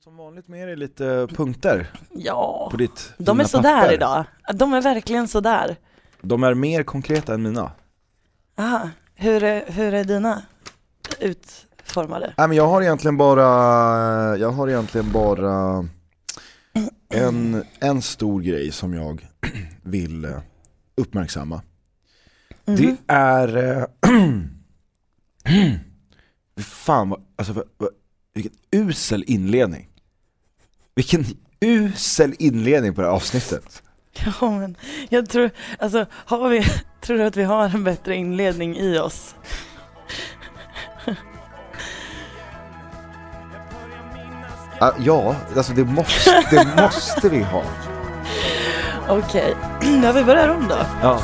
Som vanligt med dig lite punkter Ja, på ditt de är sådär papper. idag. De är verkligen sådär. De är mer konkreta än mina. Aha. Hur, är, hur är dina utformade? Nej men jag har egentligen bara, jag har egentligen bara en, en stor grej som jag vill uppmärksamma. Mhm. Det är, eh, fan vad, alltså vad, vilken usel inledning. Vilken usel inledning på det här avsnittet. Ja men jag tror, alltså har vi, tror du att vi har en bättre inledning i oss? Ah, Ja, alltså det måste, det måste vi ha. Okej, ja vi börjar om då. Ja.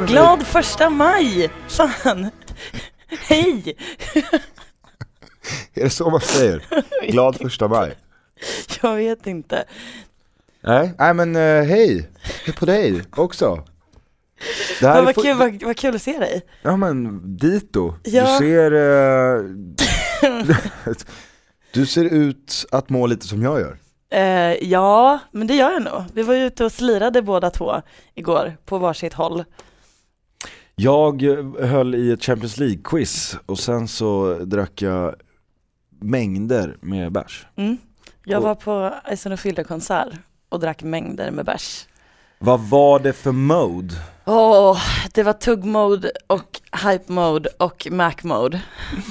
Med. Glad första maj! Fan! Hej! Är det så man säger? Glad första maj. Jag vet inte. Nej, nej men eh, hej, hej på dig också. Det här Men är vad, kul, vad, vad kul att se dig. Ja men dito, Ja. du ser eh, Du ser ut att må lite som jag gör. Eh, ja, men det gör jag nog. Vi var ju ute och slirade båda två igår på varsitt håll. Jag eh, höll i ett Champions League-quiz och sen så drack jag mängder med bärs. Mm. Jag var på Fylde konsert och drack mängder med bärs. Vad var det för mode? Åh, det var tugg mode och hype mode och mac mode.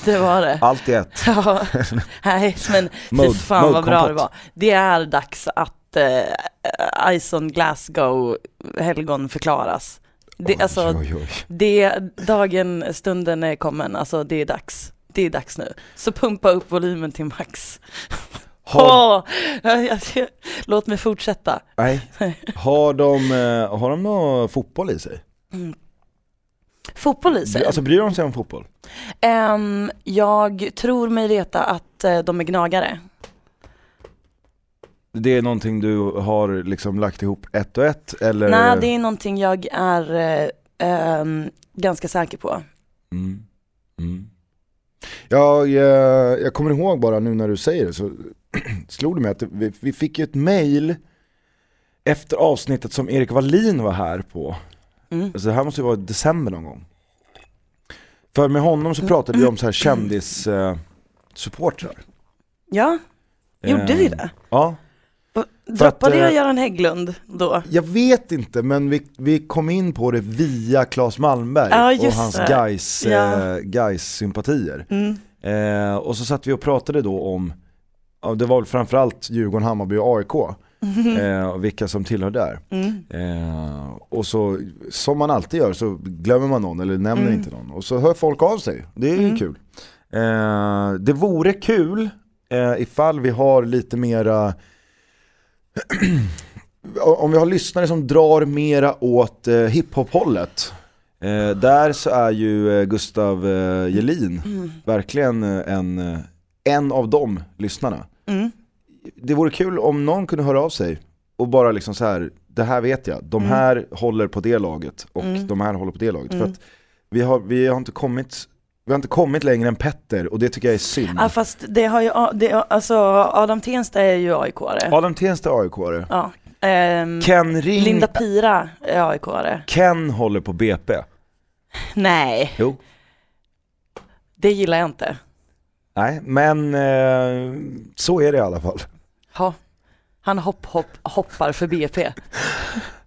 Det var det. Allt i ett. Ja, nej men fy fan mode vad bra det kompott. var. Det är dags att eh, Ison Glasgow helgon förklaras. Det, Oj, alltså, oj, oj. det, dagen, stunden är kommen, alltså det är dags. Det är dags nu. Så pumpa upp volymen till max. Har, jag- låt mig fortsätta. nej. har de, eh, har de någon fotboll i sig? Fotboll i sig. Alltså bryr de sig om fotboll? Ehm, jag tror mig veta att eh, de är gnagare. Det är någonting du har liksom lagt ihop ett och ett eller? Nej, det är någonting jag är eh, ehm, ganska säker på. Mm. Mm. Jag, eh, jag kommer ihåg bara nu när du säger det så slog det mig att vi, vi fick ju ett mail efter avsnittet som Erik Wallin var här på. Mm. Alltså det här måste ju vara i december någon gång. För med honom så pratade vi om så här kändis eh, supportrar. Ja, gjorde vi det? Ja, Droppade att, eh, jag Göran Hägglund då? jag vet inte men vi, vi kom in på det via Claes Malmberg Ja, och hans guys, Ja. eh, guys sympatier. Mm. Eh, och så satt vi och pratade då om, det var väl framförallt Djurgården, Hammarby och AIK, eh, och vilka som tillhör där. Mm. Eh, och så, som man alltid gör, så glömmer man någon eller nämner Mm. inte någon. Och så hör folk av sig, det är ju Mm. kul. Eh, det vore kul eh, ifall vi har lite mera om vi har lyssnare som drar mera åt eh, hiphop-hållet. Eh, där så är ju eh, Gustav eh, Jelin Mm. verkligen eh, en, eh, en av de lyssnarna. Mm. Det vore kul om någon kunde höra av sig och bara liksom så här, det här vet jag, de Mm. här håller på det laget och Mm. de här håller på det laget. För Mm. att vi har, vi har inte kommit vi har inte kommit längre än Petter och det tycker jag är synd. Ja fast det har ju, det, alltså Adam Tensta är ju AIK-are. Adam Tensta är AIK-are. Ja. Ehm, Ken Ring, Linda Pira är AIK-are. Ken håller på BP. Nej, Jo. det gillar jag inte. Nej, men eh, så är det i alla fall. Ha. Han hopp, hopp, hoppar för BP.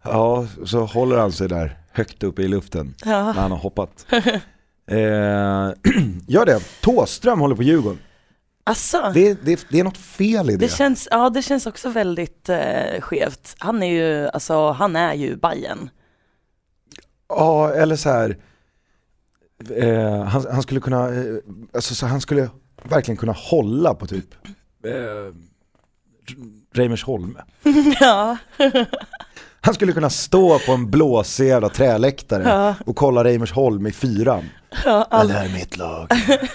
Ja, så håller han sig där högt uppe i luften när Ja. han har hoppat. eh, gör det, Tåström håller på Djurgården. Alltså, Det, det, det är något fel i det. det känns, ja, det känns också väldigt eh, skevt. Han är ju, alltså, han är ju Bajen. Ja, eller så här. Eh, han, han skulle kunna, eh, alltså så han skulle verkligen kunna hålla på typ eh, Reimersholm. ja. Han skulle kunna stå på en blåsig jävla träläktare Ja. och kolla Reimersholm i fyran. Ja, all, Det här är mitt lag.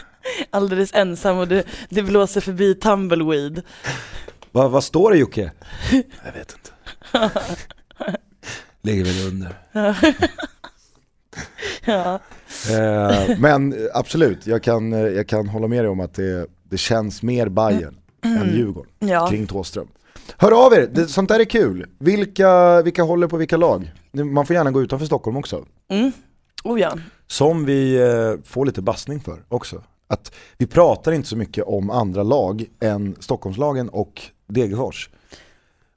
alldeles ensam och det, det blåser förbi tumbleweed. vad, vad står det Jocke? Jag vet inte. Ligger väl under. Ja. Eh, men absolut, jag kan, jag kan hålla med dig om att det, det känns mer Bayern än Djurgården Ja. kring Thåström. Hör av er, det, sånt där är kul. Vilka, vilka håller på vilka lag? Man får gärna gå utanför Stockholm också. Mm. Oh ja. Som vi eh, får lite bassning för också. Att vi pratar inte så mycket om andra lag än Stockholmslagen och Degerfors.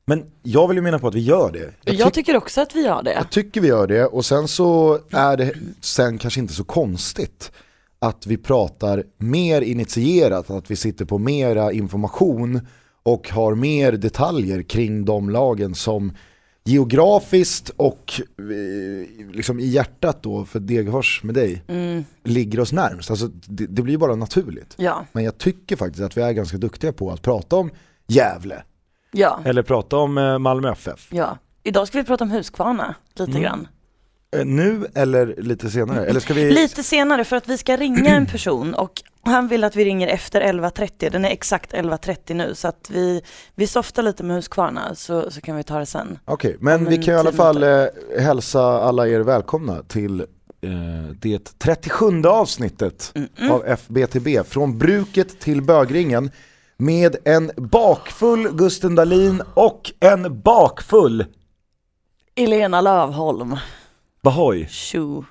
Men jag vill ju mena på att vi gör det. Jag, Jag tyck- tycker också att vi gör det. jag tycker vi gör det och sen så är det sen kanske inte så konstigt att vi pratar mer initierat, att vi sitter på mera information och har mer detaljer kring de lagen som geografiskt och eh, liksom i hjärtat då för Degerfors med dig Mm. ligger oss närmst. Alltså, det, det blir bara naturligt. Ja, Men jag tycker faktiskt att vi är ganska duktiga på att prata om Gävle. ja, Eller prata om eh, Malmö FF. ja. Idag ska vi prata om Huskvarna lite Mm. grann. Eh, Nu eller lite senare? Eller ska vi... Lite senare för att vi ska ringa en person och han vill att vi ringer efter 11.30. Den är exakt 11.30 nu så att vi, vi softar lite med Huskvarna så, så kan vi ta det sen. Okej, men Om vi kan i alla fall eh, hälsa alla er välkomna till eh, det 37 avsnittet Mm-mm. av FBTB. Från bruket till bögringen med en bakfull Gusten Dahlin och en bakfull Elena Lövholm. Bahoy. Tjo.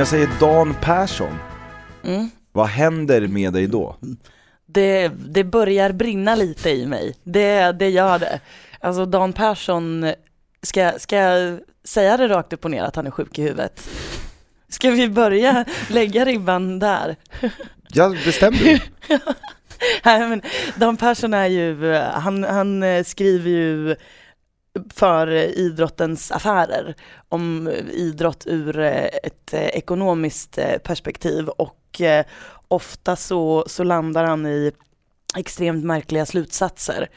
Jag säger Dan Persson, Mm. vad händer med dig då? Det, det börjar brinna lite i mig. Det, det gör det. Alltså Dan Persson, ska, ska jag säga det rakt upp och ner att han är sjuk i huvudet? Ska vi börja lägga ribban där? Jag bestämde dig. Nej, men Dan Persson är ju, han, han eh, skriver ju för idrottens affärer om idrott ur eh, ett eh, ekonomiskt eh, perspektiv och ofta så, så landar han i extremt märkliga slutsatser.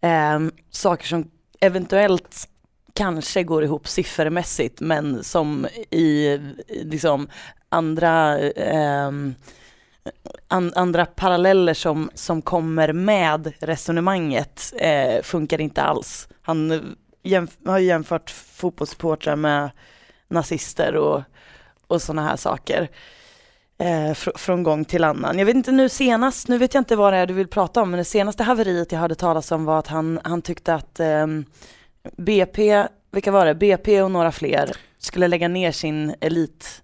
Eh, saker som eventuellt kanske går ihop siffermässigt men som i liksom andra eh, an, andra paralleller som, som kommer med resonemanget eh, funkar inte alls. Han eh, jämf har jämfört fotbollssupportrar med nazister och, och sådana här saker. Eh, fr från gång till annan. Jag vet inte nu senast, nu vet jag inte vad det är du vill prata om, men det senaste haveriet jag hörde talas om var att han, han tyckte att eh, BP, vilka var det? BP och några fler skulle lägga ner sin elit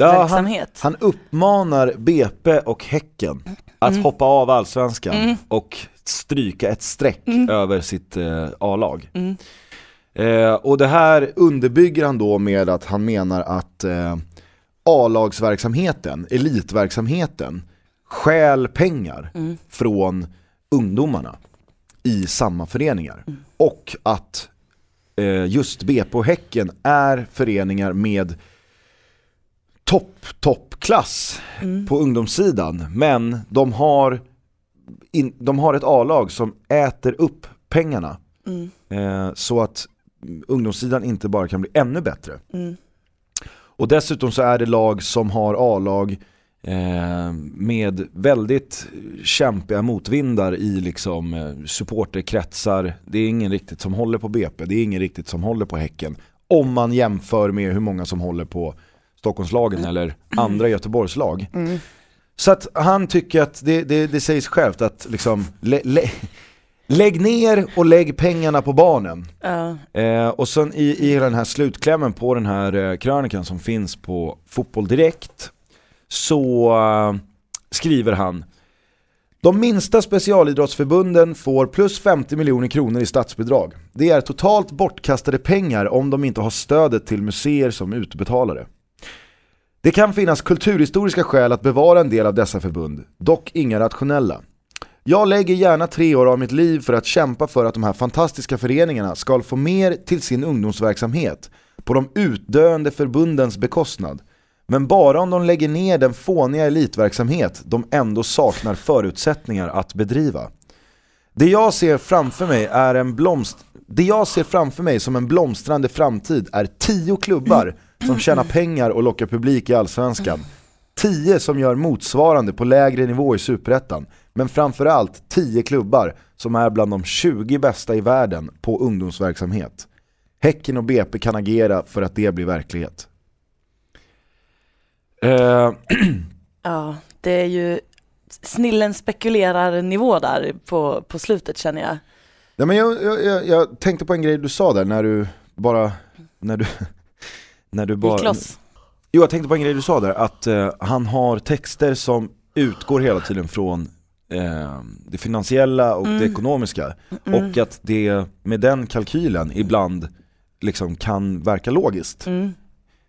Ja, han, verksamhet. han uppmanar BP och Häcken att Mm. hoppa av allsvenskan Mm. och stryka ett streck Mm. över sitt eh, A-lag. Mm. Eh, och det här underbygger han då med att han menar att eh, A-lagsverksamheten, elitverksamheten, stjäl pengar Mm. från ungdomarna i samma föreningar. Mm. Och att eh, just BP och Häcken är föreningar med topp, toppklass Mm. på ungdomssidan. Men de har, in, de har ett A-lag som äter upp pengarna. Mm. Eh, så att ungdomssidan inte bara kan bli ännu bättre. Mm. Och dessutom så är det lag som har A-lag eh, med väldigt kämpiga motvindar i liksom eh, supporterkretsar. Det är ingen riktigt som håller på BP, det är ingen riktigt som håller på Häcken. Om man jämför med hur många som håller på Stockholmslagen eller andra Göteborgslag. Mm. Så att han tycker att det, det, det sägs självt att liksom, lä, lä, lägg ner och lägg pengarna på barnen. Ja. Eh, och sen i, i hela den här slutklämmen på den här eh, krönikan som finns på Fotboll Direkt så eh, skriver han de minsta specialidrottsförbunden får plus 50 miljoner kronor i statsbidrag. Det är totalt bortkastade pengar om de inte har stödet till museer som utbetalare. Det kan finnas kulturhistoriska skäl att bevara en del av dessa förbund, dock inga rationella. Jag lägger gärna tre år av mitt liv för att kämpa för att de här fantastiska föreningarna ska få mer till sin ungdomsverksamhet på de utdöende förbundens bekostnad. Men bara om de lägger ner den fåniga elitverksamhet de ändå saknar förutsättningar att bedriva. Det jag ser framför mig är en blomst... Det jag ser framför mig som en blomstrande framtid är tio klubbar som tjänar pengar och lockar publik i Allsvenskan. Tio som gör motsvarande på lägre nivå i Superettan. Men framförallt tio klubbar som är bland de 20 bästa i världen på ungdomsverksamhet. Häcken och BP kan agera för att det blir verklighet. Eh, Ja, det är ju snillen spekulerar nivå där på, på slutet känner jag. Ja, men jag, jag, jag, jag tänkte på en grej du sa där när du bara, när du, när du bara Gick loss. Jo jag tänkte på en grej du sa där, att eh, han har texter som utgår hela tiden från eh, det finansiella och det ekonomiska och att det med den kalkylen ibland liksom kan verka logiskt. Mm,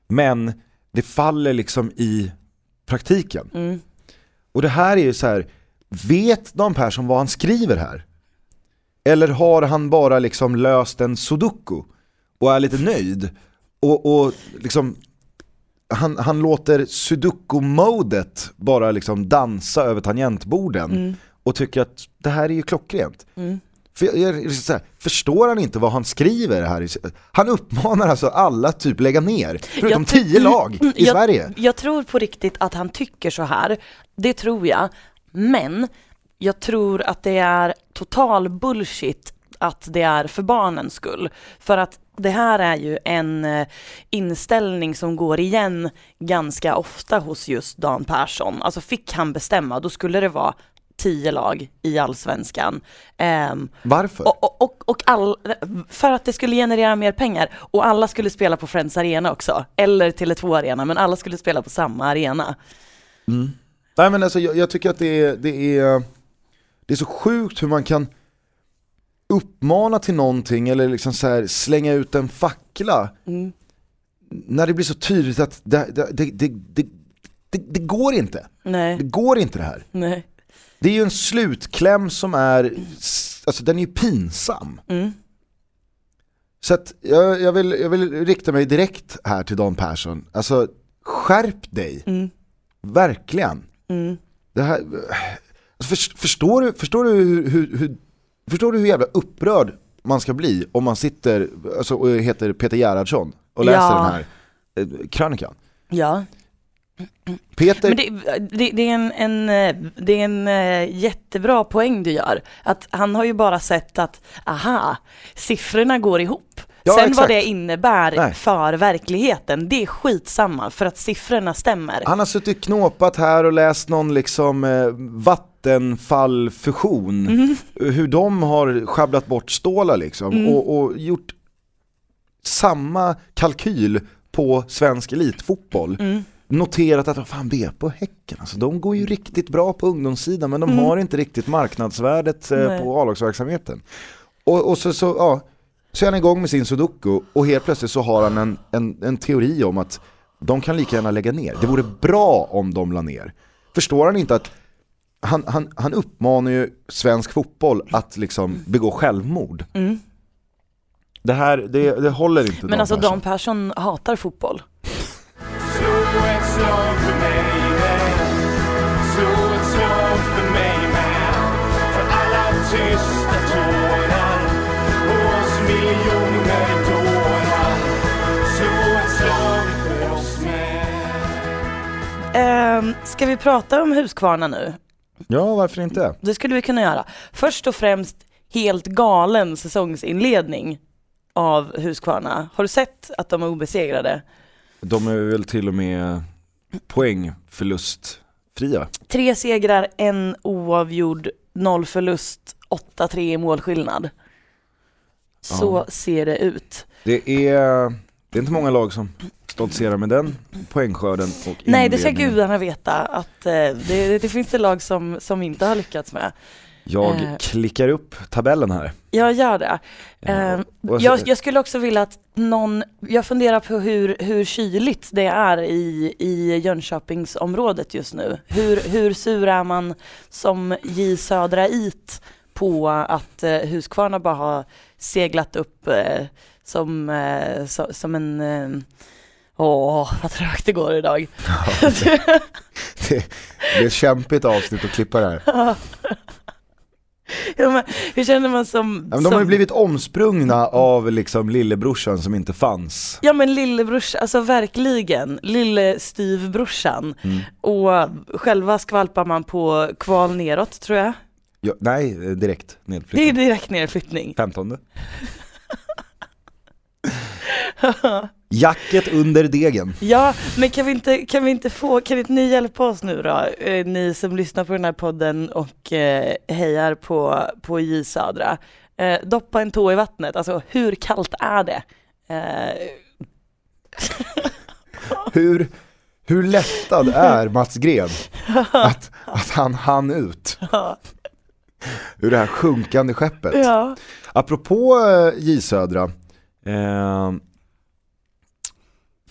Men det faller liksom i praktiken. mm. Och det här är ju så här, vet Dan Persson vad han skriver här? Eller har han bara liksom löst en sudoku och är lite nöjd? Och, och liksom, han, han låter sudoku-modet bara liksom dansa över tangentborden och tycker att det här är ju klockrent. Mm. För jag, här, förstår han inte vad han skriver här? Han uppmanar alltså alla typ lägga ner, förutom tio lag i jag, Sverige. Jag tror på riktigt att han tycker så här. Det tror jag. Men jag tror att det är total bullshit att det är för barnens skull. För att det här är ju en eh, inställning som går igen ganska ofta hos just Dan Persson. Alltså fick han bestämma, då skulle det vara tio lag i allsvenskan. Ehm, Varför? och, och, och, all, för att det skulle generera mer pengar och alla skulle spela på Friends Arena också, eller Tele2 Arena, men alla skulle spela på samma arena. Nej men alltså jag, jag tycker att det är, det, är, det är så sjukt hur man kan uppmana till någonting eller liksom så slänga ut en fackla Mm. när det blir så tydligt att det, det, det, det, det, det, det går inte. Det Nej, går inte det här. nej. Det är ju en slutkläm som är, alltså den är ju pinsam. Mm. Så att jag, jag, vill, jag vill rikta mig direkt här till Dan Persson. Alltså skärp dig. Mm. Verkligen. Mm. Det här, alltså, för, förstår, du, förstår, du hur, hur, hur, förstår du hur jävla upprörd man ska bli om man sitter alltså, och heter Peter Gerhardsson och läser Ja. den här eh, krönikan? Ja, Peter, men det, det, det är en, en, eh, det är en eh, jättebra poäng du gör. Att han har ju bara sett att, aha, siffrorna går ihop. Ja, Sen exakt. vad det innebär Nej. för verkligheten, det är skitsamma för att siffrorna stämmer. han har suttit knåpat här och läst någon liksom eh, vattenfallfusion, Mm. hur de har schabblat bort stålar liksom och, och gjort samma kalkyl på svensk elitfotboll. Mm. Noterat att, fan BP och Häcken, alltså, de går ju riktigt bra på ungdomssidan men de har inte riktigt marknadsvärdet eh, Mm. På A-lagsverksamheten. Och, och så, så, ja, så är han igång med sin sudoku och helt plötsligt så har han en, en, en teori om att de kan lika gärna lägga ner. Det vore bra om de la ner. Förstår han inte att han, han, han uppmanar ju svensk fotboll att liksom begå självmord. Mm. Det här, det, det håller inte Men Dan alltså Persson. Dan Persson hatar fotboll. Ehm, ska vi prata om Huskvarna nu? Ja, varför inte? Det skulle vi kunna göra. Först och främst helt galen säsongsinledning av Huskvarna. Har du sett att de är obesegrade? De är väl till och med poängförlustfria. Tre segrar, en oavgjord, noll förlust, 8-3 i målskillnad. Så Ja. ser det ut. Det är, det är inte många lag som stoltserar med den poängskörden och Nej, det ska gudarna veta att eh, det, det finns det lag som, som inte har lyckats med. Jag Eh. klickar upp tabellen här. Jag gör det. Eh, jag, jag skulle också vilja att någon, jag funderar på hur, hur kyligt det är i, i Jönköpingsområdet just nu. Hur, hur sur är man som J Södra It på att eh, Huskvarna bara har seglat upp eh, som, eh, so, som en, eh, Åh, vad trögt det går idag. Det, det är ett kämpigt avsnitt att klippa det här. ja, men, hur känner man som... Ja, de som... har ju blivit omsprungna av liksom lillebrorsan som inte fanns. Ja men lillebrors, alltså verkligen, lille styvbrorsan. Mm. Och själva skvalpar man på kval neråt tror jag. Ja, nej, direkt Det är nedflyttning. direkt nedflyttning. 15 Jacket under degen. Ja, men kan vi inte, kan vi inte få, kan inte ni hjälpa oss nu då? Eh, ni som lyssnar på den här podden och eh, hejar på, på J Södra. Eh, doppa en tå i vattnet, alltså hur kallt är det? Hur, hur lättad är Mats Gren att, att han hann ut ur det här sjunkande skeppet? ja. Apropå J Södra,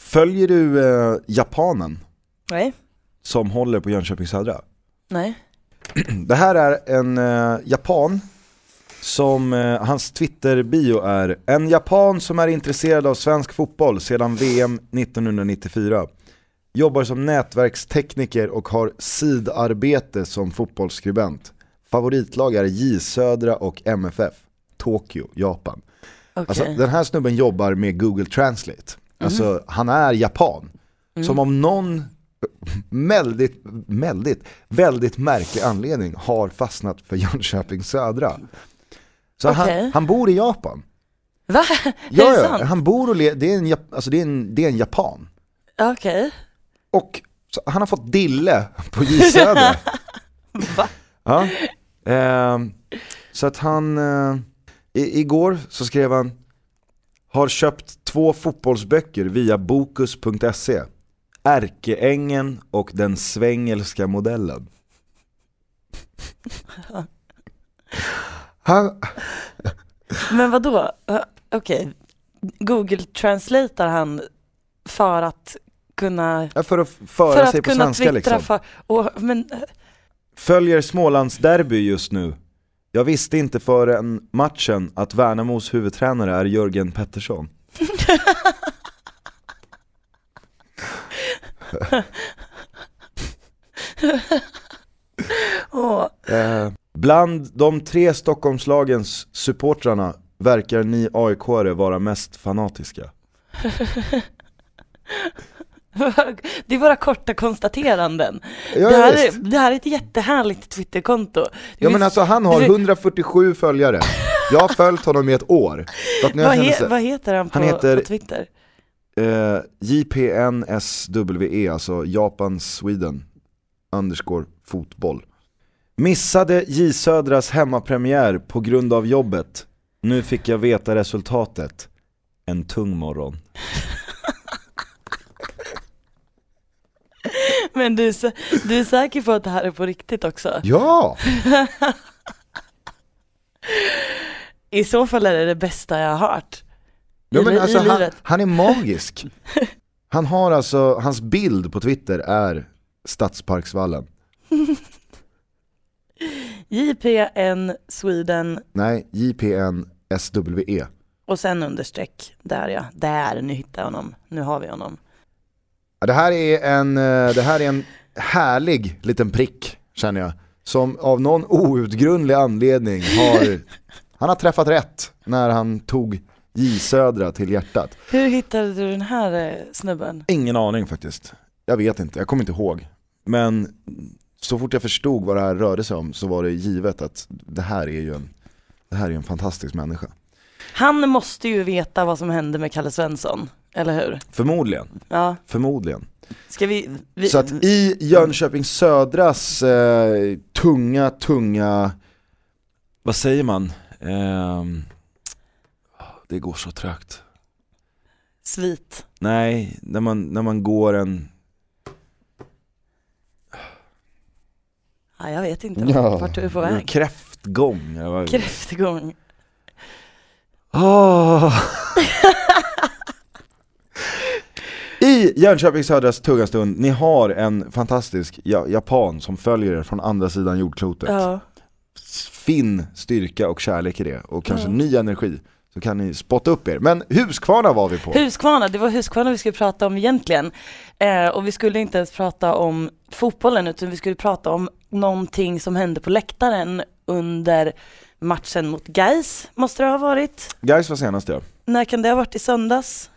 följer du eh, japanen Nej, som håller på Jönköping Södra? nej. Det här är en eh, japan som, eh, hans Twitter-bio är En japan som är intresserad av svensk fotboll sedan VM 1994 Jobbar som nätverkstekniker och har sidarbete som fotbollsskribent Favoritlag är J Södra och MFF Tokyo, Japan Okej. Alltså den här snubben jobbar med Google Translate Alltså han är japan Som om någon väldigt, väldigt, väldigt märklig anledning har fastnat för Jönköping Södra. Så Okej. han, han bor i Japan. Va? är Ja, det ja, sant? han bor och le- det, är en, alltså det, är en, det är en japan. Okej. Och så, han har fått dille på J Södra. Va? Ja. Ehm, så att han, eh, i, igår så skrev han Har köpt två fotbollsböcker via bokus.se Ärkeängen och den svängelska modellen. Han, Men vad då? Okej, Google translatar han för att kunna, ja, för att föra för sig att på kunna svenska liksom. för, och, men Följer Smålandsderby just nu Jag visste inte före matchen att Värnamos huvudtränare är Jörgen Pettersson åh, Eh, bland de tre Stockholmslagens supportrarna verkar ni aik vara mest fanatiska. det är bara korta konstateranden. Ja, det, här är, det här är ett jättehärligt Twitterkonto. Det ja men alltså han har det- 147 följare. Jag har följt honom i ett år. Vad, he, så- vad heter han på, Han heter- på Twitter? eh, JPNSWE, alltså Japan Sweden, underscore fotboll. Missade J Södras hemmapremiär på grund av jobbet. Nu fick jag veta resultatet. En tung morgon. Men du, du är säker på att det här är på riktigt också? Ja! I så fall är det det bästa jag har hört. Ja, men i alltså, han, han är magisk. Han har alltså, hans bild på Twitter är Stadsparksvallen. JPN Sweden Nej, JPN SWE. och sen understreck. Där ja, där, nu hittar jag honom. Nu har vi honom. Det, här är en, eh, det här är en härlig liten prick, känner jag. Som av någon outgrundlig anledning har, han har träffat rätt när han tog J Södra till hjärtat. Hur hittade du den här eh, snubben? Ingen aning faktiskt. Jag vet inte, jag kommer inte ihåg. Men så fort jag förstod vad det här rörde sig om så var det givet att det här är ju en, det här är en fantastisk människa. Han måste ju veta vad som hände med Kalle Svensson, eller hur? Förmodligen, Ja, förmodligen. ska vi... vi Så att i Jönköping Södras eh, tunga, tunga, vad säger man? Ehm, det går så trögt. Svit. Nej, när man, när man går en, Ja, jag vet inte Ja. vart du är på väg. kräftgång. Kräftgång. Åh. I Jönköping Södras tunga stund, ni har en fantastisk ja, japan som följer er från andra sidan jordklotet. Ja. Finn styrka och kärlek i det och kanske Ja. ny energi. så kan ni spotta upp er. Men Huskvarna var vi på. Huskvarna, det var Huskvarna vi skulle prata om egentligen. Eh, och vi skulle inte ens prata om fotbollen utan vi skulle prata om någonting som hände på läktaren under matchen mot Gais måste det ha varit. Guys var senast ja. När kan det ha varit? I söndags?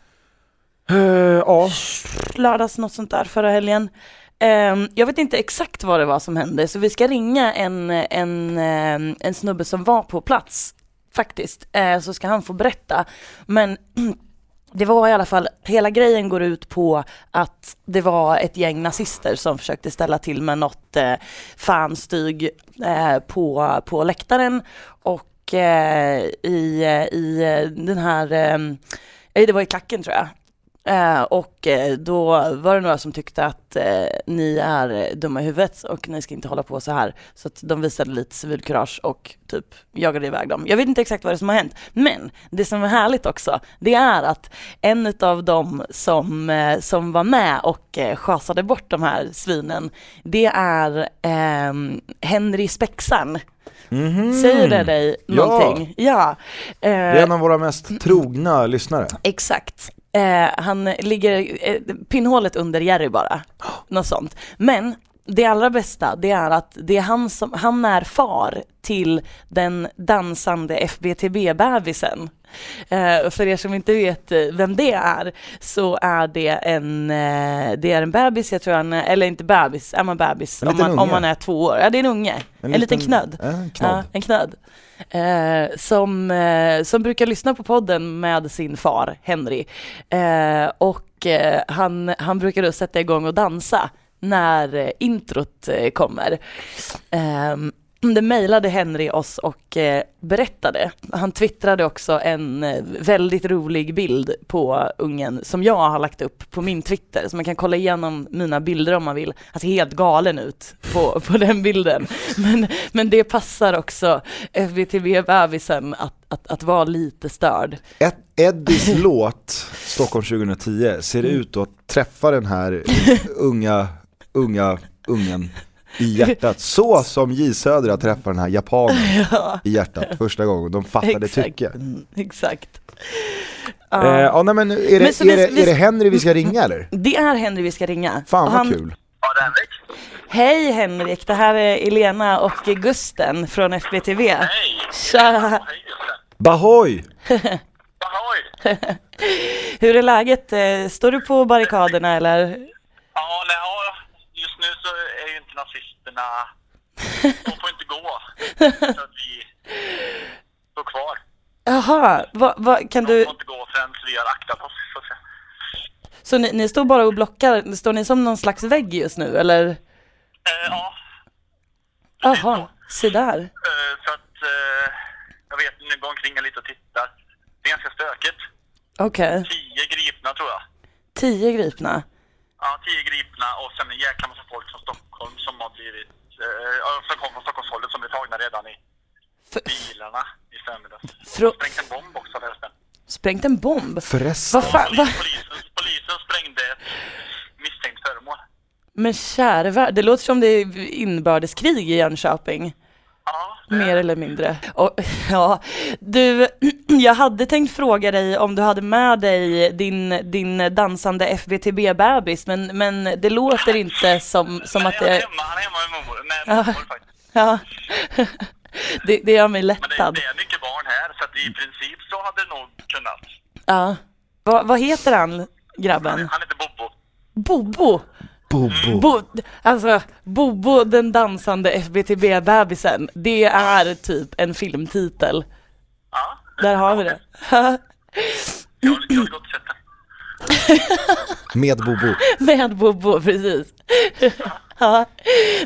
Eh, ja, lördags, något sånt där förra helgen. Ehm, jag vet inte exakt vad det var som hände så vi ska ringa en, en, ehm, en snubbe som var på plats faktiskt, eh, så ska han få berätta. Men det var i alla fall, hela grejen går ut på att det var ett gäng nazister som försökte ställa till med något eh, fanstyg eh, på, på läktaren och eh, i, eh, i den här, ehm, eh, det var i klacken tror jag, Eh, och eh, då var det några som tyckte att eh, ni är dumma i huvudet och ni ska inte hålla på så här. Så att de visade lite civilkurage och typ jagade iväg dem. Jag vet inte exakt vad det är som har hänt, men det som är härligt också, det är att en av dem som, eh, som var med och eh, schasade bort de här svinen, det är ehm, Henry Spexan. Mhm. Säger det dig någonting? Ja. det är en av våra mest trogna lyssnare. Exakt. Eh, han ligger eh, pinnhålet under Jerry bara, något sånt. Men det allra bästa, det är att det är han som, han är far till den dansande FBTB-bebisen. Eh, för er som inte vet eh, vem det är, så är det en, eh, det är en bebis, jag tror han, eller inte bebis, är man bebis En om liten man, om unge. man är två år? Ja det är en unge, en, liten knödd. Ja, en Ja, knodd. en knödd. Som, som brukar lyssna på podden med sin far Henry. Och han, han brukar då sätta igång och dansa när eh, introt eh, kommer. Eh, det mejlade Henry oss och eh, berättade. Han twittrade också en väldigt rolig bild på ungen som jag har lagt upp på min Twitter. Så man kan kolla igenom mina bilder om man vill. Han ser helt galen ut på, på den bilden. Men, men det passar också FBTV-bebisen att, att, att vara lite störd. Ed- Eddies låt, Stockholm 2010, ser Mm. ut att träffa den här unga, unga ungen i hjärtat. Så som J Södra träffar den här japanen i hjärtat första gången. De fattade Exakt. tycke. Mm, exakt. Eh, Ja. ja, nej, men är, det, Men så är, vi- det, vi- är det Henry vi ska ringa eller? Det är Henry vi ska ringa. Fan vad han, kul. Ja. Hej Henrik, det här är Elena och Gusten från FBTV. Hej. Tja! Bahoy! Ahoy. Hur är läget? Eh, Står du på barrikaderna eller? Ja, nej, ja, just nu så är ju inte nazisterna... De får inte gå. Så att vi står kvar. Jaha, vad, vad, kan De du, får inte gå förrän vi har aktat oss, så att säga. så ni, ni står bara och blockar, står ni som någon slags vägg just nu eller? Eh, ja, Jaha, se där. eh, så att... Eh, jag vet, nu går omkring lite och tittar. Det är ganska stökigt. Okej, Tio gripna, tror jag. tio gripna. Ja, tio gripna och sen en jäkla massa folk Stockholm som har blivit... Eh, som kommer från Stockholmshållet som blir tagna redan i F- bilarna i förmiddags. Frå- Sprängt en bomb också, jag. sprängt en bomb? Förresten. Vad fan, va? Polisen, polisen sprängde ett misstänkt föremål. Men värld, det låter som det är inbördeskrig i Jönköping. Ja, det, Mer eller mindre. Och, ja, du, jag hade tänkt fråga dig om du hade med dig din, din dansande FBTB-bebis, men, men det låter inte som, som att Nej, han är det... hemma, han är hemma med mor, med Ja. mormor faktiskt. Ja. Det, det gör mig Men det, lättad. det är mycket barn här, så att i princip så hade det nog kunnat. Ja. Va, vad heter han, grabben? Han heter Bobo. Bobo? Bobo. Bo, alltså, Bobo den dansande FBTB-bebisen, det är typ en filmtitel. Ja, Där har vi det. jag, jag har gått och sett den. Med Bobo. Med Bobo, precis. Ja.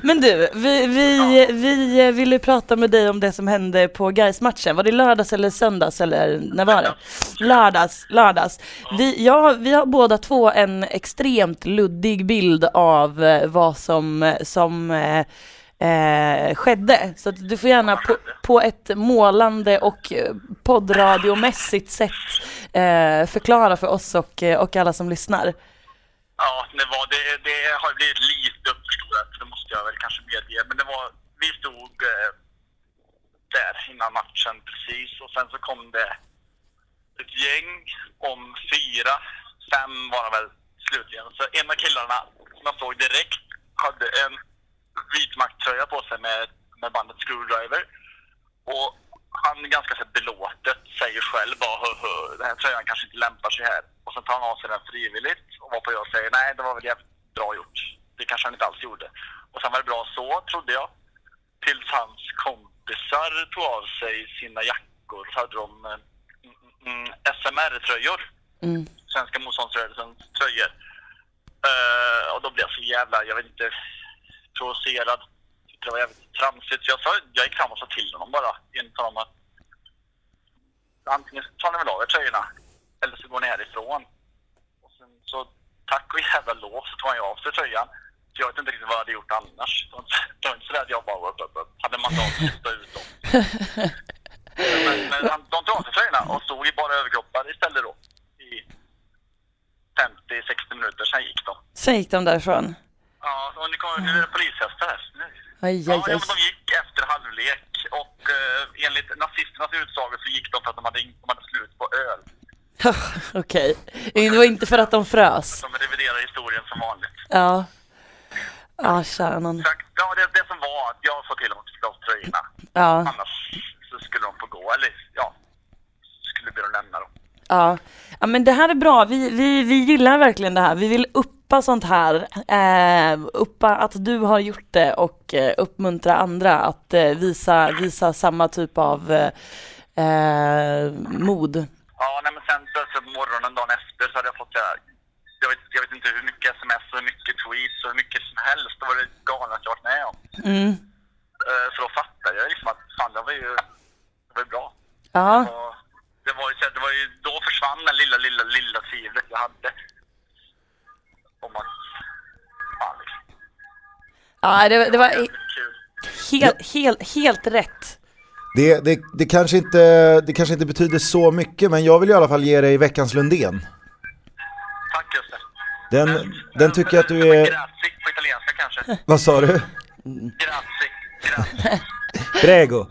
Men du, vi, vi, vi eh, ville prata med dig om det som hände på gais matchen Var det lördags eller söndags eller när var det? Lördags, lördags. Vi, ja, vi har båda två en extremt luddig bild av eh, vad som, eh, som eh, skedde. Så att du får gärna på, på ett målande och poddradiomässigt sätt eh, förklara för oss och, och alla som lyssnar. Ja, det, var, det, det har blivit lite uppförstorat, det måste jag väl kanske medge. Men det var, vi stod eh, där innan matchen precis och sen så kom det ett gäng om fyra, fem var de väl slutligen. Så en av killarna som jag såg direkt hade en vitmakttröja på sig med, med bandet Screwdriver. Och han är ganska så belåtet, säger själv bara hö, hö, den här tröjan kanske inte lämpar sig här. Och sen tar han av sig den frivilligt och varpå jag säger nej, det var väl jävligt bra gjort. Det kanske han inte alls gjorde. Och sen var det bra så, trodde jag. Tills hans kompisar tog av sig sina jackor så hade de eh, mm, mm, SMR-tröjor. Mm. Svenska motståndsrörelsens tröjor. Eh, och då blev jag så jävla, jag vet inte, provocerad. Det var jävligt tramsigt. Så jag, sa, jag gick fram och sa till honom bara, enligt honom att antingen tar ni väl av er tröjorna eller så går ni härifrån. Och sen så tack och jävla lov så tog han ju av sig tröjan. Jag vet inte riktigt vad jag hade gjort annars. Det var inte- sådär att jag bara upp, upp, upp. hade av sig och ut dem. Men, men han, de tog av sig tröjorna och stod i bara överkroppar istället då. I 50-60 minuter, sen gick de. Sen gick de därifrån. Ja, och nu, kommer, nu är det polishästar här. Nu. Aj, Ja, aj, ja, aj. men de gick efter halvlek och eh, enligt nazisternas utsago så gick de för att de hade, de hade slut på öl. Okej. Det var inte för att de frös. De reviderar historien som vanligt. Ja. Ja, kära. Exakt. Ja, det, det som var att jag sa till dem att ta av tröjorna. Ja. Annars så skulle de få gå, eller ja, skulle be dem lämna dem. Ja. ja, men det här är bra. Vi, vi, vi gillar verkligen det här. Vi vill uppa sånt här. Eh, uppa att du har gjort det och eh, uppmuntra andra att eh, visa, visa samma typ av eh, eh, mod. Ja, nej, men sen så, morgonen dagen efter så hade jag fått, jag, vet, jag vet inte hur mycket sms och hur mycket tweets och hur mycket som helst. Det var det galnaste jag varit med om. Mm. Eh, så då fattade jag liksom att fan, det var ju, det var ju bra. Ja, det var, ju, så- det var ju, då försvann den lilla, lilla, lilla tvivlet jag hade. Om att, fan liksom. ja det, det var Jävligt kul. helt, helt, helt rätt. Det, det, det, kanske inte, det kanske inte betyder så mycket men jag vill i alla fall ge dig veckans Lundén. Den, den tycker jag att du är... Grazie på italienska kanske. Vad sa du? Grazie. Grazie. Prego.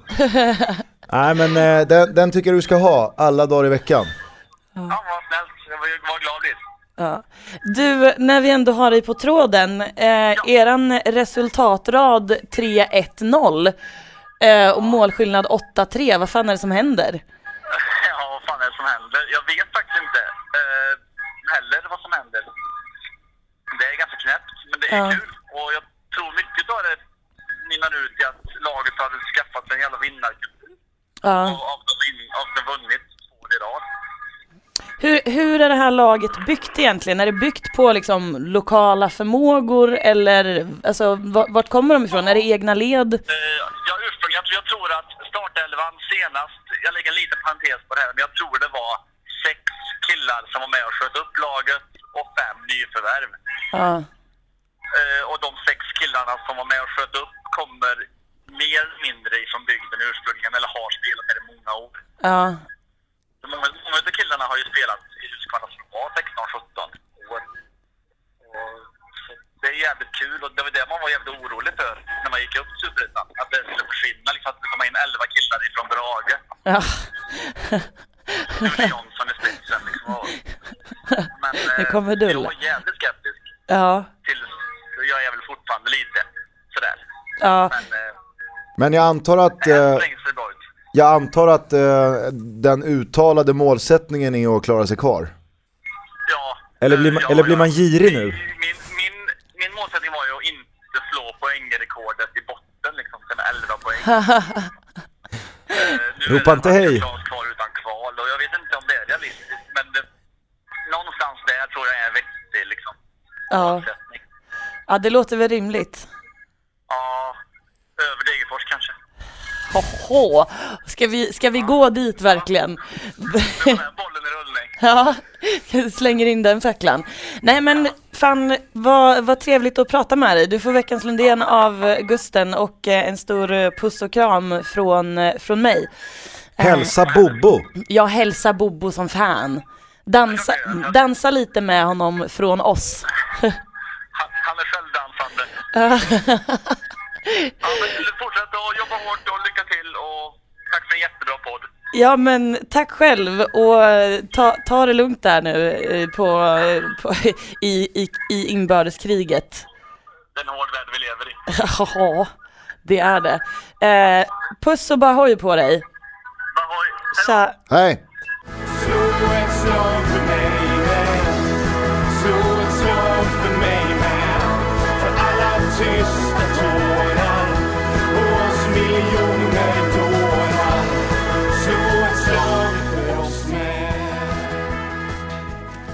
Nej men eh, den, den tycker jag du ska ha alla dagar i veckan. Ja, vad snällt. Jag var, glad blivit. Ja. Du, när vi ändå har dig på tråden, eh, eran resultatrad 3-1-0 eh, och målskillnad 8-3, vad fan är det som händer? Ja, vad fan är det som händer? Jag vet faktiskt inte eh, heller vad som händer. Det är ganska knäppt, men det är Ja. kul. Och jag tror mycket av det mynnar ut i att laget hade skaffat sig en jävla vinnarkultur. Ja. Och av de, av de vunnit två år i rad. Hur, hur är det här laget byggt egentligen? Är det byggt på liksom lokala förmågor eller alltså, va- vart kommer de ifrån? Är det egna led? Eh, ja, ursprungligen, jag tror- jag tror att startelvan senast, jag lägger en liten parentes på det här, men jag tror det var sex killar som var med och sköt upp laget och fem nyförvärv. Ja. Eh, och de sex killarna som var med och sköt upp kommer mer eller mindre ifrån bygden ursprungligen, eller har spelat här i många år. Ja. Så Många, många av killarna har ju spelat i Huskvarna som var 16-17 år. Och, så det är jävligt kul och det var det man var jävligt orolig för när man gick upp till Superettan. Att det skulle försvinna, liksom att det skulle komma in 11 killar ifrån Brage. ja. Rune Jonsson i spetsen liksom. Men Det eh, kommer dull. jag var jävligt skeptisk Ja. till, jag är väl fortfarande lite sådär. Ja. Men eh, Men jag antar att, ut. jag antar att eh, den uttalade målsättningen är att klara sig kvar. Ja. Eller blir man- eh, eller blir man girig nu? Min, min, min målsättning var ju att inte slå poängrekordet i botten liksom, sen 11 poäng. Eh, nu Ropa inte hej. kvar utan kval och jag vet inte om det är realistiskt men det, någonstans där tror jag är vettig liksom, Ja. Ja, det låter väl rimligt. Ja, över Degerfors kanske. Hoho. Ska vi, ska vi gå dit verkligen? Är bollen i rullning. Ja, slänger in den facklan. Nej men fan vad, vad trevligt att prata med dig. Du får veckans Lundén av eh, Gusten och eh, en stor eh, puss och kram från, eh, från mig. Hälsa Bobo. Jag hälsar Bobo som fan. Dansa, dansa lite med honom från oss. Han, är självdansande. Ja, men fortsätt att jobba hårt och lycka till och tack för en jättebra podd. Ja men tack själv och eh, ta, ta det lugnt där nu eh, på, eh, på, i, i, i inbördeskriget. Det är en hård värld vi lever i. Ja, det är det. Eh, puss och bahoj på dig. Bahoj! Tja. Hej!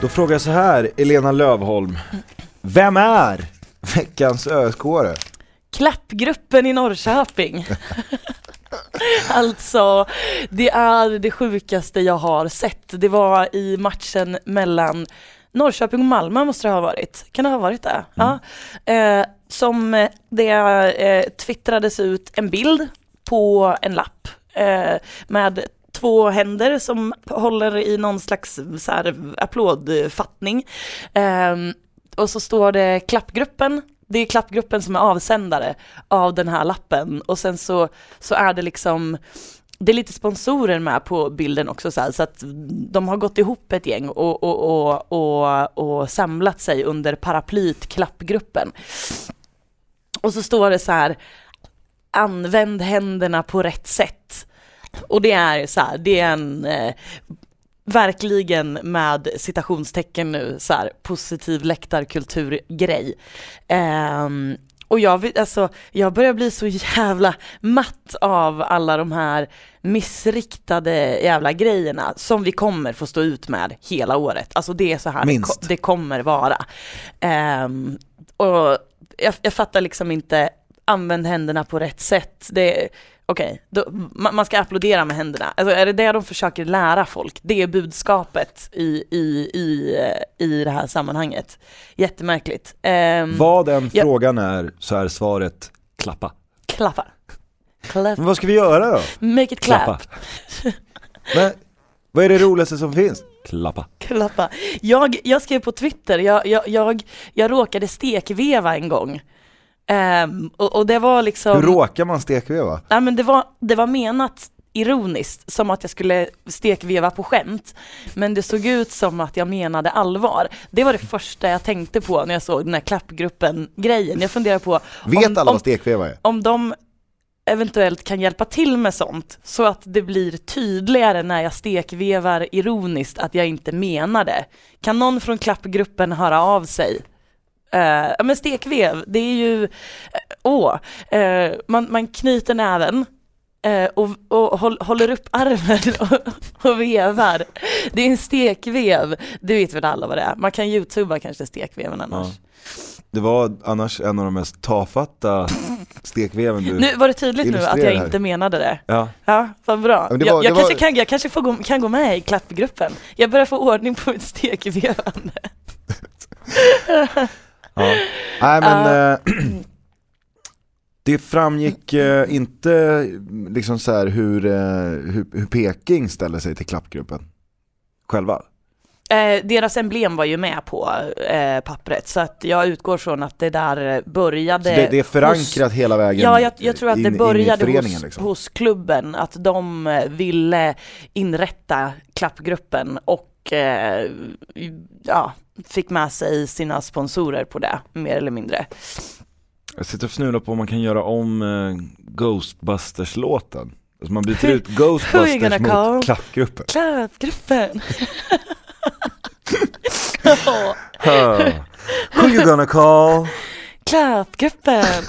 Då frågar jag så här, Elena Lövholm. Vem är veckans öskåre? Klappgruppen i Norrköping. alltså, det är det sjukaste jag har sett. Det var i matchen mellan Norrköping och Malmö måste det ha varit. Kan det ha varit det? Ja. Eh, som det eh, twittrades ut en bild på en lapp eh, med två händer som håller i någon slags så här, applådfattning. Um, och så står det klappgruppen, det är klappgruppen som är avsändare av den här lappen och sen så, så är det liksom det är lite sponsorer med på bilden också så, här, så att de har gått ihop ett gäng och, och, och, och, och samlat sig under paraplyt klappgruppen. Och så står det så här, använd händerna på rätt sätt. Och det är så här, det är en eh, verkligen med citationstecken nu så här positiv läktarkulturgrej. Ehm, och jag, alltså, jag börjar bli så jävla matt av alla de här missriktade jävla grejerna som vi kommer få stå ut med hela året. Alltså det är så här det, Minst. det kommer vara. Ehm, och jag, jag fattar liksom inte, använd händerna på rätt sätt. Det, Okej, då- man, man ska applådera med händerna. Alltså är det det de försöker lära folk? Det är budskapet i, i, i, i det här sammanhanget. Jättemärkligt. Ehm, Vad den Ja. frågan är så är svaret klappa. Klappa. Clap. Men vad ska vi göra då? Make it clap. Klappa. Men, vad är det roligaste som finns? Klappa. Klappa. Jag, jag skrev på Twitter, jag, jag, jag, jag råkade stekveva en gång. Ehm, och, och det var liksom... Hur råkar man stekveva? Nej men det var, det var menat ironiskt, som att jag skulle stekveva på skämt. Men det såg ut som att jag menade allvar. Det var det första jag tänkte på när jag såg den här klappgruppen-grejen. Jag funderade på Vet om, alla om, vad stekveva är? om de eventuellt kan hjälpa till med sånt så att det blir tydligare när jag stekvevar ironiskt att jag inte menar det. Kan någon från klappgruppen höra av sig? Eh, Ja men stekvev, det är ju, eh, åh, eh, man, man knyter näven och, och håll, håller upp armen och, och vevar. Det är en stekvev, det vet väl alla vad det är. Man kan youtuba kanske stekveven annars. Ja. Det var annars en av de mest tafatta stekveven du... Nu var det tydligt nu att jag här. inte menade det. Ja. Ja, vad bra. jag var- jag, det kanske, var- kan, jag kanske får gå, kan gå med i klappgruppen. Jag börjar få ordning på mitt stekvevande. ja. Nej men, eh, det framgick eh, inte liksom så här hur, eh, hur, hur Peking ställer sig till klappgruppen själva. Eh, deras emblem var ju med på pappret så att jag utgår från att det där började Så det, det är hos- förankrat hela vägen Ja, jag, jag tror att in- det började hos, liksom. hos klubben, att de ville inrätta klappgruppen och eh, ja, fick med sig sina sponsorer på det, mer eller mindre. Jag sitter och fnular på om man kan göra om eh, Ghostbusters-låten. Alltså man byter ut Ghostbusters mot klappgruppen. Klappgruppen! Huh. Who you gonna call? Klappgruppen!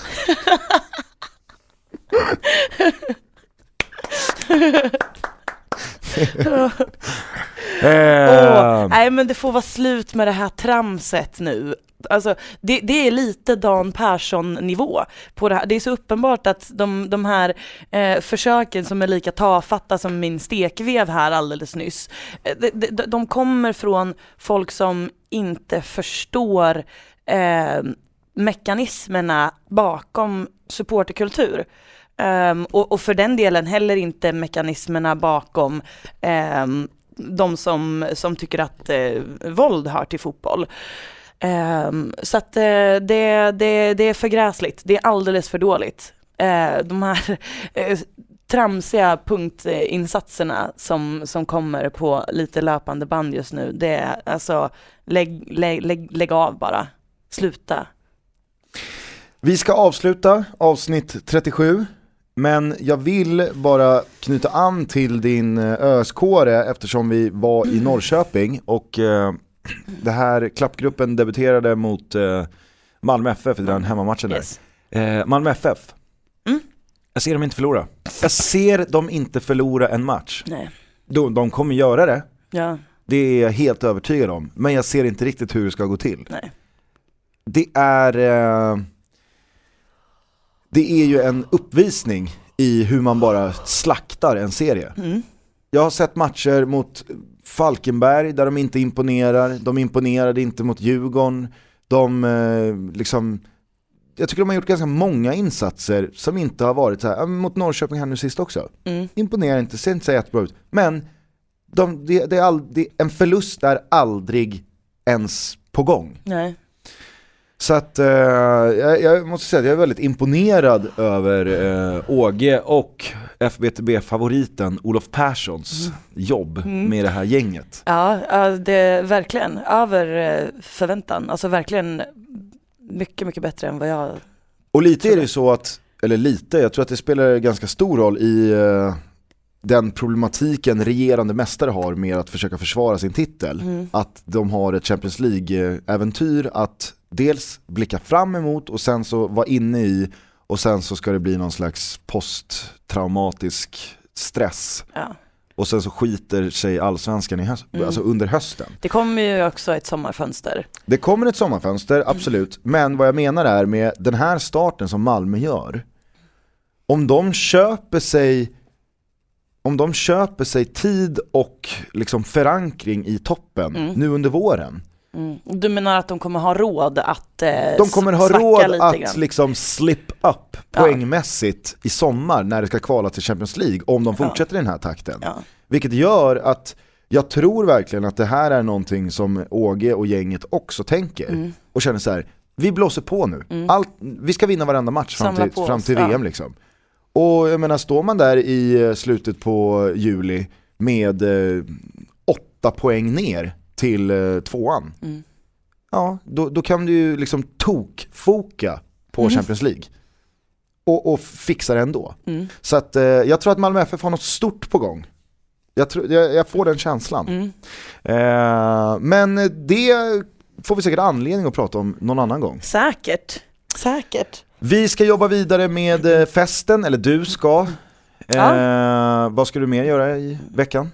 Åh, Eh, nej men det får vara slut med det här tramset nu. Alltså, det, det är lite Dan Persson-nivå på det här. Det är så uppenbart att de, de här eh, försöken som är lika tafatta som min stekvev här alldeles nyss, eh, de, de, de kommer från folk som inte förstår eh, mekanismerna bakom supporterkultur. Ehm, och, och för den delen heller inte mekanismerna bakom ehm, de som, som tycker att eh, våld hör till fotboll. Eh, så att eh, det, det, det är för gräsligt, det är alldeles för dåligt. Eh, de här eh, tramsiga punktinsatserna som, som kommer på lite löpande band just nu, det är alltså lägg, lägg, lägg, lägg av bara. Sluta. Vi ska avsluta avsnitt 37, men jag vill bara knyta an till din eh, öskåre eftersom vi var i Norrköping och eh, det här klappgruppen debuterade mot eh, Malmö FF i den hemmamatchen där. Yes. Eh, Malmö FF, Mm. jag ser dem inte förlora. Jag ser dem inte förlora en match. Nej. De, de kommer göra det, Ja, det är jag helt övertygad om. Men jag ser inte riktigt hur det ska gå till. nej. Det är, eh, det är ju en uppvisning i hur man bara slaktar en serie. Mm. Jag har sett matcher mot Falkenberg där de inte imponerar, de imponerade inte mot Djurgården, de eh, liksom jag tycker de har gjort ganska många insatser som inte har varit så här, mot Norrköping här nu sist också. Mm. Imponerar inte, ser inte så jättebra ut. Men de, det, det är all, det, en förlust är aldrig ens på gång. Nej. Så att eh, jag, jag måste säga att jag är väldigt imponerad över eh, Åge och FBTB-favoriten Olof Perssons jobb med det här gänget. Ja, det är verkligen över eh, förväntan. Alltså verkligen mycket, mycket bättre än vad jag... Och lite är det så att, eller lite, jag tror att det spelar ganska stor roll i eh, den problematiken regerande mästare har med att försöka försvara sin titel. Att de har ett Champions League-äventyr att dels blicka fram emot och sen så vara inne i och sen så ska det bli någon slags posttraumatisk stress. Ja. Och sen så skiter sig allsvenskan i höst, alltså under hösten. Det kommer ju också ett sommarfönster. Det kommer ett sommarfönster, absolut. Men vad jag menar är med den här starten som Malmö gör. Om de köper sig om de köper sig tid och liksom förankring i toppen nu under våren. Mm. Du menar att de kommer ha råd att eh, De kommer ha råd att grann? liksom slip up poängmässigt i sommar när det ska kvala till Champions League om de fortsätter i den här takten. Ja. Vilket gör att jag tror verkligen att det här är någonting som Åge och gänget också tänker Mm. och känner så här: vi blåser på nu. Allt, vi ska vinna varenda match fram Samla till, fram oss, till ja. VM liksom. Och jag menar, står man där i eh, slutet på juli med eh, åtta poäng ner till eh, tvåan, Mm. ja då, då kan du ju liksom tokfoka på Mm. Champions League. Och, och fixa det ändå. Mm. Så att eh, jag tror att Malmö FF har något stort på gång. Jag, tror, jag, jag får den känslan. Mm. Eh, men det får vi säkert anledning att prata om någon annan gång. Säkert. Säkert. Vi ska jobba vidare med eh, festen, eller du ska. Eh, Vad ska du mer göra i veckan?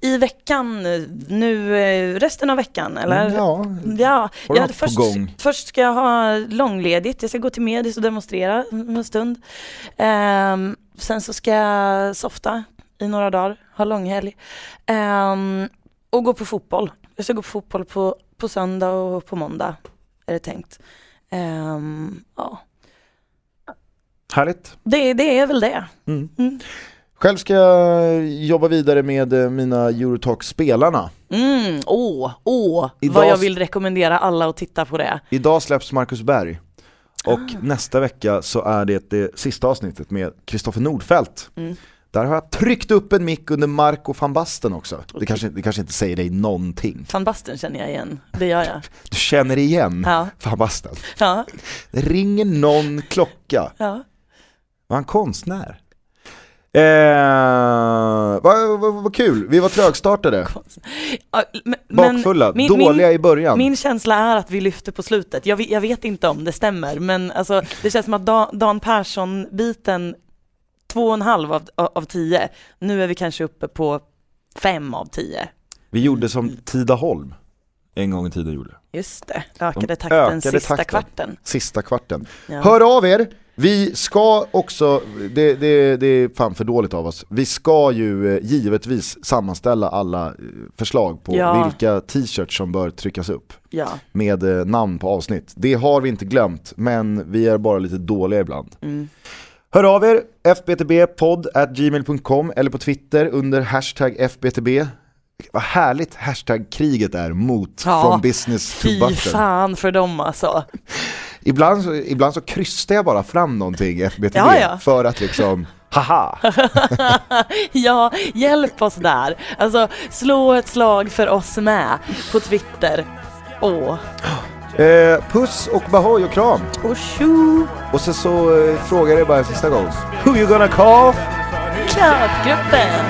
I veckan, nu eh, resten av veckan eller? Mm, ja, Ja, Har du något på först, gång? först ska jag ha långledigt, jag ska gå till Medis och demonstrera en stund. Ehm, sen så ska jag softa i några dagar, ha långhelg. Ehm, och gå på fotboll. Jag ska gå på fotboll på, på söndag och på måndag, är det tänkt. Ehm, ja. Härligt. det, det är väl det. Mm. Mm. Själv ska jag jobba vidare med eh, mina Eurotalk-spelarna. Mm, åh, åh, Idag- vad jag vill rekommendera alla att titta på det. Idag släpps Marcus Berg. Och nästa vecka så är det det sista avsnittet med Kristoffer Nordfeldt. Mm. Där har jag tryckt upp en mick under Marco van Basten också. Det kanske, det kanske inte säger dig någonting. Van Basten känner jag igen, det gör jag. Du känner igen Ja, van Basten. ja, Det ringer någon klocka. ja. Var han konstnär? Eh, vad, vad, vad kul, vi var trögstartade. Ja, men- Bakfulla, min- dåliga min, i början. Min känsla är att vi lyfter på slutet. Jag, vet- jag vet inte om det stämmer, men alltså, det känns som att Dan, Dan Persson-biten, två och en halv av, av tio, nu är vi kanske uppe på fem av tio. Vi gjorde som Tidaholm en gång i tiden gjorde. Just det, ökade De takten ökade sista takten. kvarten. Sista kvarten. Ja. Hör av er, vi ska också, det, det, det är fan för dåligt av oss, vi ska ju eh, givetvis sammanställa alla eh, förslag på Ja. vilka t-shirts som bör tryckas upp Ja. med eh, namn på avsnitt. Det har vi inte glömt, men vi är bara lite dåliga ibland. Mm. Hör av er, fbtbpodd.gmail.com eller på Twitter under hashtag fbtb. Vad härligt hashtag-kriget är mot Ja, from business to Fy button. fan för dem alltså. Ibland så, ibland så krystar jag bara fram någonting i FBTB Ja, ja. för att liksom Haha! ja, hjälp oss där. Alltså, slå ett slag för oss med på Twitter. Åh, Eh, puss och bahoj och kram. och tjo! Och sen så eh, frågar jag dig bara en sista gång. Who you gonna call? Kraftgruppen!